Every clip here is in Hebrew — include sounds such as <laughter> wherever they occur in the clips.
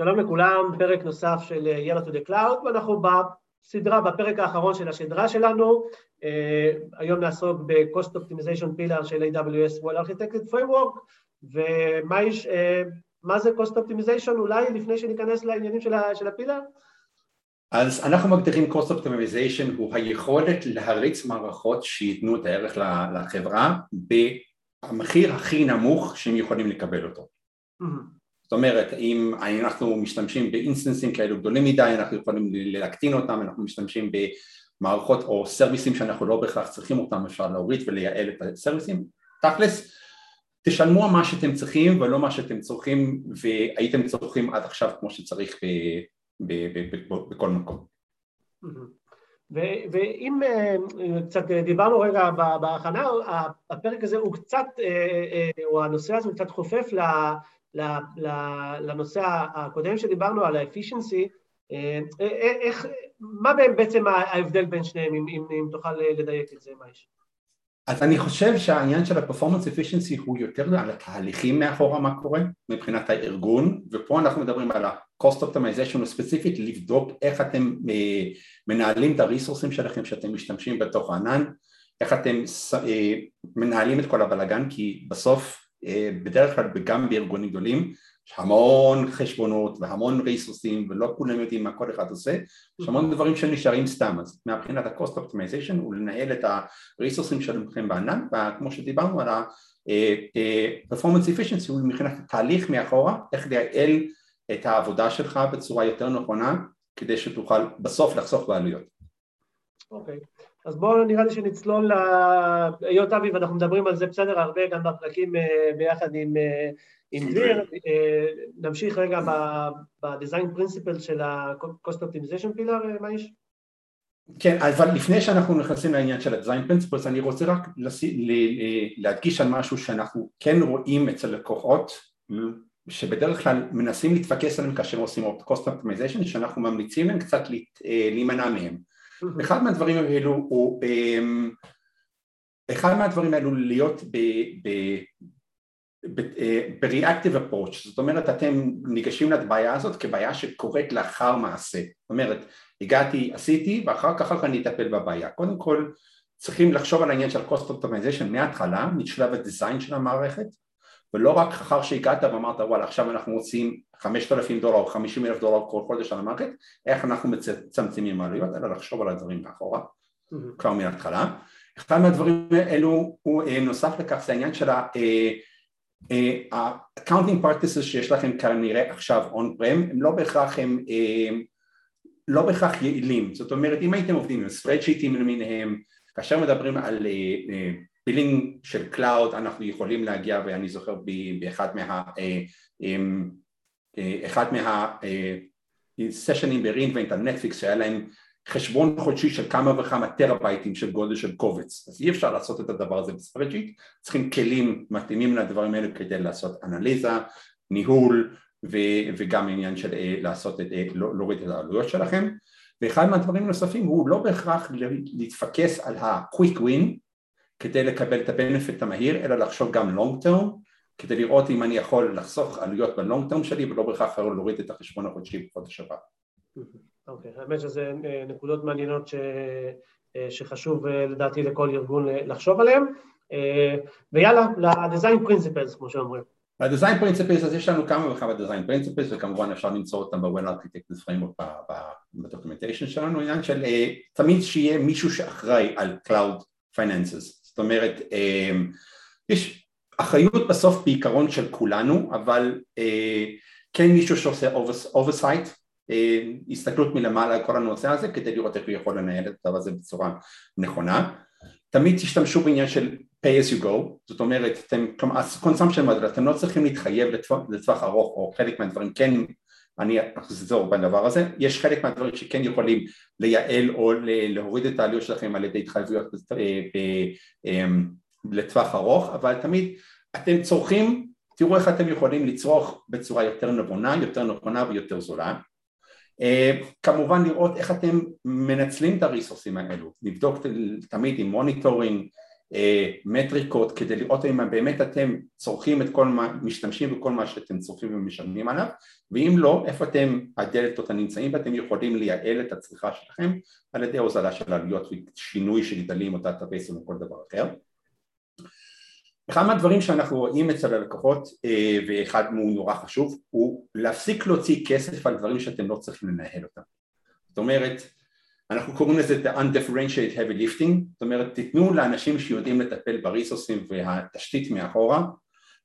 שלום לכולם, פרק נוסף של יאללה to the cloud, ואנחנו בסדרה, בפרק האחרון של השדרה שלנו, היום נעסוק ב-Cost Optimization Pillar של AWS Well Architected Framework, ומה זה Cost Optimization אולי לפני שניכנס לעניינים של הפילר? אז אנחנו מגדירים Cost Optimization הוא היכולת להריץ מערכות שייתנו את הערך לחברה במחיר הכי נמוך שהם יכולים לקבל אותו. זאת אומרת, אם אנחנו משתמשים באינסטנסים כאלו גדולים מדי, אנחנו יכולים להקטין אותם, אנחנו משתמשים במערכות או סרוויסים שאנחנו לא בהכרח צריכים אותם, אפשר להוריד ולייעל את הסרוויסים, תכלס, תשלמו מה שאתם צריכים ולא מה שאתם צורכים והייתם צורכים עד עכשיו כמו שצריך בכל מקום. ואם אה, קצת דיברנו רגע בהכנה, הפרק הזה הוא קצת, אה, אה, או הנושא הזה הוא קצת חופף לנושא הקודם שדיברנו על האפישנסי, איך, מה בעצם ההבדל בין שניהם, אם, אם, אם תוכל לדייק את זה, מה יש? אז אני חושב שהעניין של ה-performance efficiency הוא יותר על התהליכים מאחורה מה קורה מבחינת הארגון ופה אנחנו מדברים על ה-cost optimization ספציפית לבדוק איך אתם אה, מנהלים את הריסורסים שלכם שאתם משתמשים בתוך הענן איך אתם אה, מנהלים את כל הבלאגן כי בסוף אה, בדרך כלל גם בארגונים גדולים יש המון חשבונות והמון ריסוסים ולא כולם יודעים מה כל אחד עושה, יש המון דברים שנשארים סתם, אז מהבחינת ה-cost optimization הוא לנהל את הריסוסים שלכם בענן, וכמו שדיברנו על ה-performance efficiency הוא מבחינת התהליך מאחורה, איך לייעל את העבודה שלך בצורה יותר נכונה כדי שתוכל בסוף לחסוך בעלויות. אוקיי, okay. אז בואו נראה לי שנצלול היות אבי ואנחנו מדברים על זה בסדר הרבה גם בפרקים אה, ביחד עם אה, עם דביר, אה, נמשיך רגע בדיזיין פרינסיפל של ה-cost optimization pillar, מה יש? כן, אבל לפני שאנחנו נכנסים לעניין של ה-design principles אני רוצה רק להדגיש על משהו שאנחנו כן רואים אצל לקוחות שבדרך כלל מנסים להתפקס עליהם כאשר עושים cost optimization שאנחנו ממליצים להם קצת להימנע מהם אחד מהדברים האלו הוא אחד מהדברים האלו להיות ב-reactive approach, זאת אומרת אתם ניגשים לבעיה הזאת כבעיה שקורית לאחר מעשה, זאת אומרת הגעתי, עשיתי ואחר כך אני אטפל בבעיה, קודם כל צריכים לחשוב על העניין של cost optimization מההתחלה, משלב הדיזיין של המערכת ולא רק אחר שהגעת ואמרת וואלה עכשיו אנחנו רוצים 5,000 דולר או 50 אלף דולר כל חודש על המערכת, איך אנחנו מצמצמים עלויות, אלא לחשוב על הדברים מאחורה, mm-hmm. כבר מההתחלה. אחד מהדברים האלו הוא אה, נוסף לכך זה העניין של ה... אה, ה-accounting practices שיש לכם כנראה עכשיו on-prem הם לא בהכרח הם לא בהכרח יעילים, זאת אומרת אם הייתם עובדים עם spreadsheet ים למיניהם, כאשר מדברים על billing של cloud אנחנו יכולים להגיע ואני זוכר באחד מה... אחד מה... סשנים ב-re:Invent על נטפליקס שהיה להם חשבון חודשי של כמה וכמה טראבייטים של גודל של קובץ. אז אי אפשר לעשות את הדבר הזה ב-spreadsheet צריכים כלים מתאימים לדברים האלה כדי לעשות אנליזה, ניהול ו- וגם עניין של אה, לעשות את, אה, לא, להוריד את העלויות שלכם. ואחד מהדברים הנוספים הוא לא בהכרח להתפקס על ה-quick win כדי לקבל את ה-benefit המהיר אלא לחשוב גם long term כדי לראות אם אני יכול לחסוך עלויות ב-long term שלי ולא בהכרח להוריד את החשבון החודשי בחודש הבא. אוקיי, okay, האמת שזה אה, נקודות מעניינות ש... אה, שחשוב אה, לדעתי לכל ארגון לחשוב עליהן, ויאללה, ל-design principles כמו שאומרים. principles, אז יש לנו כמה וכמה design principles וכמובן אפשר למצוא אותם ב-well architected framework בדוקומנטיישן שלנו, עניין של תמיד שיהיה מישהו שאחראי על cloud finances, זאת אומרת יש אחריות בסוף בעיקרון של כולנו, אבל כן מישהו שעושה oversight אה, הסתכלות מלמעלה על כל הנושא הזה כדי לראות איך הוא יכול לנהל את הדבר הזה בצורה נכונה. תמיד תשתמשו בעניין של pay as you go זאת אומרת אתם, consumption model אתם לא צריכים להתחייב לטווח, לטווח ארוך או חלק מהדברים כן אני אחזור בדבר הזה. יש חלק מהדברים שכן יכולים לייעל או להוריד את העלויות שלכם על ידי התחייבויות אה, אה, לטווח ארוך אבל תמיד אתם צורכים תראו איך אתם יכולים לצרוך בצורה יותר נבונה, יותר נכונה ויותר זולה. אה, כמובן לראות איך אתם מנצלים את ה-resource ים האלו, לבדוק תמיד עם monitoring, מטריקות כדי לראות אם באמת אתם צורכים את כל מה, משתמשים בכל מה שאתם צורכים ומשלמים עליו ואם לא, איפה אתם, הדלתות הנמצאים ואתם יכולים לייעל את הצריכה שלכם על ידי הוזלה של עלויות ושינוי של גדלים או דאטאבייסים או כל דבר אחר. אחד מהדברים שאנחנו רואים אצל הלקוחות ואחד הוא נורא חשוב הוא להפסיק להוציא כסף על דברים שאתם לא צריכים לנהל אותם. זאת אומרת אנחנו קוראים לזה the undifferentiated heavy lifting, זאת אומרת תיתנו לאנשים שיודעים לטפל בריסוסים והתשתית מאחורה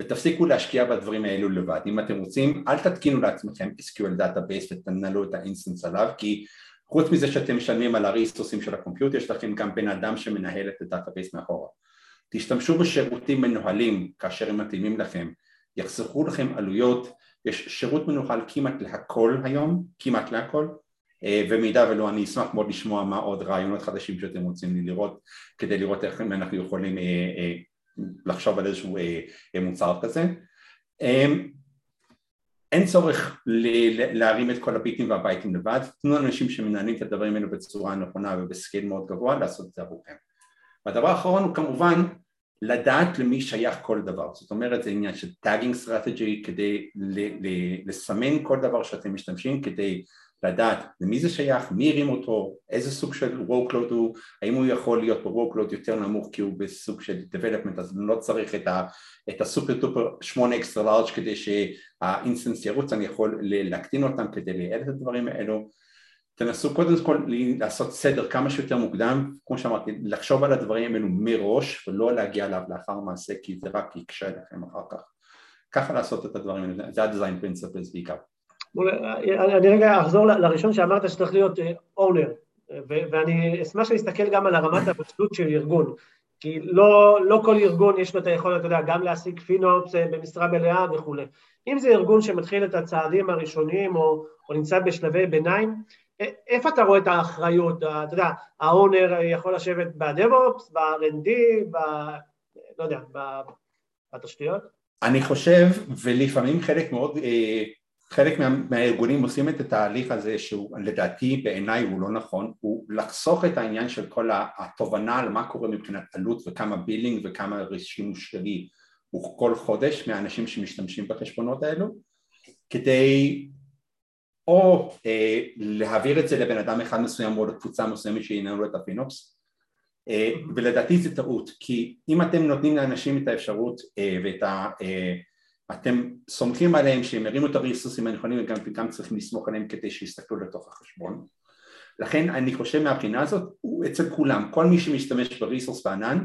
ותפסיקו להשקיע בדברים האלו לבד, אם אתם רוצים אל תתקינו לעצמכם SQL database ותנהלו את ה-instance עליו כי חוץ מזה שאתם משלמים על ה-resource ים של ה-compute יש לכם גם בן אדם שמנהל את ה-database מאחורה. תשתמשו בשירותים מנוהלים כאשר הם מתאימים לכם. יחסכו לכם עלויות, יש שירות מנוהל כמעט להכל היום, כמעט להכל במידה ולא אני אשמח מאוד לשמוע מה עוד רעיונות חדשים שאתם רוצים לי לראות כדי לראות איך אנחנו יכולים לחשוב על איזשהו מוצר כזה. אין צורך להרים את כל הביטים והבייטים לבד, תנו לאנשים שמנהלים את הדברים האלו בצורה נכונה וב-scale מאוד גבוה לעשות את זה עבורכם. והדבר האחרון הוא כמובן לדעת למי שייך כל דבר, זאת אומרת זה עניין של tagging strategy כדי לסמן כל דבר שאתם משתמשים כדי לדעת למי זה שייך, מי הרים אותו, איזה סוג של workload הוא, האם הוא יכול להיות ב-workload יותר נמוך כי הוא בסוג של development אז לא צריך את, ה, את ה-super duper 8 extra large כדי שה-instance ירוץ, אני יכול להקטין אותם כדי לייעל את הדברים האלו. תנסו קודם כל לעשות סדר כמה שיותר מוקדם, כמו שאמרתי, לחשוב על הדברים האלו מראש ולא להגיע אליו לאחר מעשה כי זה רק יקשה לכם אחר כך. ככה לעשות את הדברים האלה, זה ה-design principles בעיקר אני רגע אחזור לראשון שאמרת שצריך להיות אונר, ואני אשמח להסתכל גם על הרמת הבצלות של ארגון, כי לא, לא כל ארגון יש לו את היכולת, אתה יודע, גם להשיג פינופס במשרה מלאה וכולי. אם זה ארגון שמתחיל את הצעדים הראשונים או, או נמצא בשלבי ביניים, איפה אתה רואה את האחריות? אתה יודע, האונר יכול לשבת ב-DevOps, ב-R&D, ב... לא יודע, בתשתיות? אני חושב, ולפעמים חלק מאוד חלק מה, מהארגונים עושים את התהליך הזה שהוא לדעתי בעיניי הוא לא נכון, הוא לחסוך את העניין של כל התובנה על מה קורה מבחינת עלות וכמה בילינג וכמה שימוש שלי הוא כל חודש מהאנשים שמשתמשים בחשבונות האלו כדי או אה, להעביר את זה לבן אדם אחד מסוים או לקבוצה מסוימת שינהלו את הפינופס אה, ולדעתי זה טעות כי אם אתם נותנים לאנשים את האפשרות אה, ואת ה... אה, אתם סומכים עליהם שהם ירימו את הריסוסים הנכונים וגם, וגם צריכים לסמוך עליהם כדי שיסתכלו לתוך החשבון. לכן אני חושב מהבחינה הזאת הוא אצל כולם. כל מי שמשתמש בריסוס בענן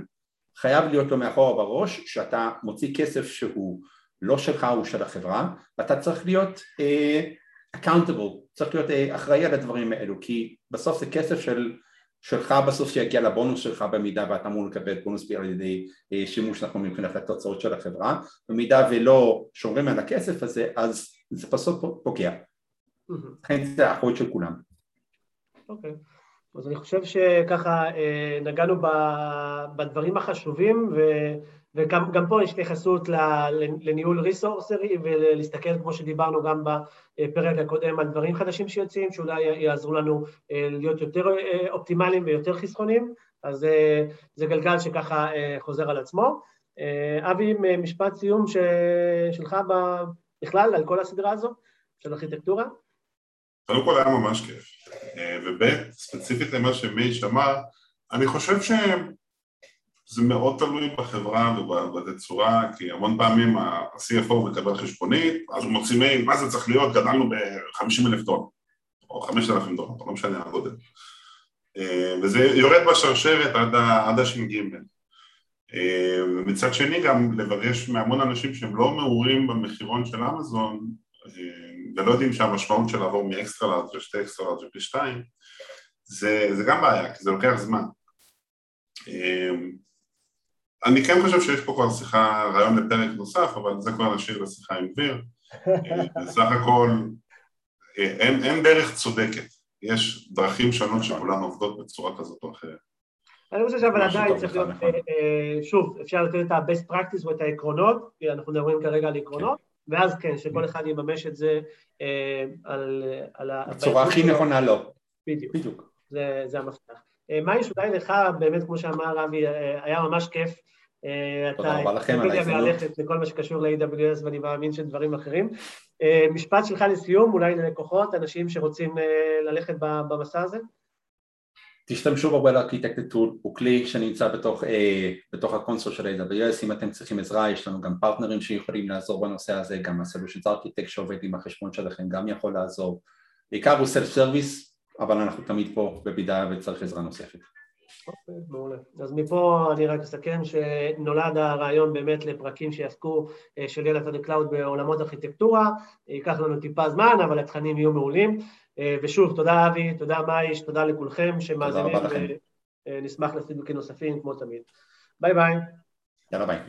חייב להיות לו מאחורה בראש שאתה מוציא כסף שהוא לא שלך הוא של החברה ואתה צריך להיות uh, accountable צריך להיות uh, אחראי על הדברים האלו כי בסוף זה כסף של שלך בסוף שיגיע לבונוס שלך במידה ואתה אמור לקבל בונוס על ידי אה, שימוש נכון מבחינת התוצאות של החברה. במידה ולא שומרים על הכסף הזה אז זה בסוף פוגע. לכן זה האחריות של כולם. אוקיי אז אני חושב שככה אה, נגענו בדברים החשובים ו... וגם פה יש התייחסות לניהול ריסורסרי ולהסתכל כמו שדיברנו גם בפרק הקודם על דברים חדשים שיוצאים שאולי יעזרו לנו אה, להיות יותר אה, אופטימליים ויותר חסכונים אז זה גלגל שככה חוזר על עצמו. אבי, משפט סיום שלך בכלל על כל הסדרה הזו של ארכיטקטורה? קודם כל היה ממש כיף וב' ספציפית למה שמייש אמר אני חושב שהם זה מאוד תלוי בחברה ובתצורה, כי המון פעמים ה-CFO מקבל חשבונית, אז הוא מוציא מייל, מה זה צריך להיות, גדלנו ב-50 אלף טון, או 5,000 טון, לא משנה הגודל. אה, וזה יורד בשרשרת עד, הש"ג. אה, ומצד שני גם לבקש מהמון אנשים שהם לא מעורים במחירון של אמזון, אה, ולא יודעים שהמשמעות של לעבור מאקסטרה לארג' לשתי אקסטרה לארג' ופי שתיים, זה, זה גם בעיה, כי זה לוקח זמן. אני כן חושב שיש פה כבר שיחה, רעיון לפרק נוסף, אבל זה כבר נשאיר לשיחה עם דביר. <laughs> בסך הכל אין, אין דרך צודקת, יש דרכים שונות שכולן עובדות בצורה כזאת או אחרת. אני חושב שאבל עדיין צריך להיות, נכון. אה, שוב, אפשר לתת את ה-best practice ואת העקרונות, כי אנחנו מדברים כרגע על עקרונות. ואז כן, שכל אחד יממש את זה אה, על... בצורה הכי נכונה לו. בדיוק. בדיוק. זה המפתח. מאיש, אולי לך, באמת, כמו שאמר אבי, היה ממש כיף. תודה רבה לכם על ההזדמנות. לכל מה שקשור ל-AWS ואני מאמין שדברים אחרים. משפט שלך לסיום, אולי ללקוחות, אנשים שרוצים ללכת במסע הזה? תשתמשו ב-Well Architected Tool, הוא כלי שנמצא בתוך, אה, בתוך ה-console של AWS, אם אתם צריכים עזרה יש לנו גם פרטנרים שיכולים לעזור בנושא הזה, גם ה-Solutions Architect שעובד עם החשבון שלכם גם יכול לעזור, בעיקר הוא self service, אבל אנחנו תמיד פה במידה וצריך עזרה נוספת. אוקיי, מעולה. אז מפה אני רק אסכם שנולד הרעיון באמת לפרקים שיעסקו אה, של ילד ה-cloud בעולמות ארכיטקטורה, ייקח לנו טיפה זמן, אבל התכנים יהיו מעולים. אה, ושוב, תודה אבי, תודה מאיש, תודה לכולכם שמאזינים, ונשמח לפידבקים נוספים כמו תמיד. ביי ביי. יאללה ביי.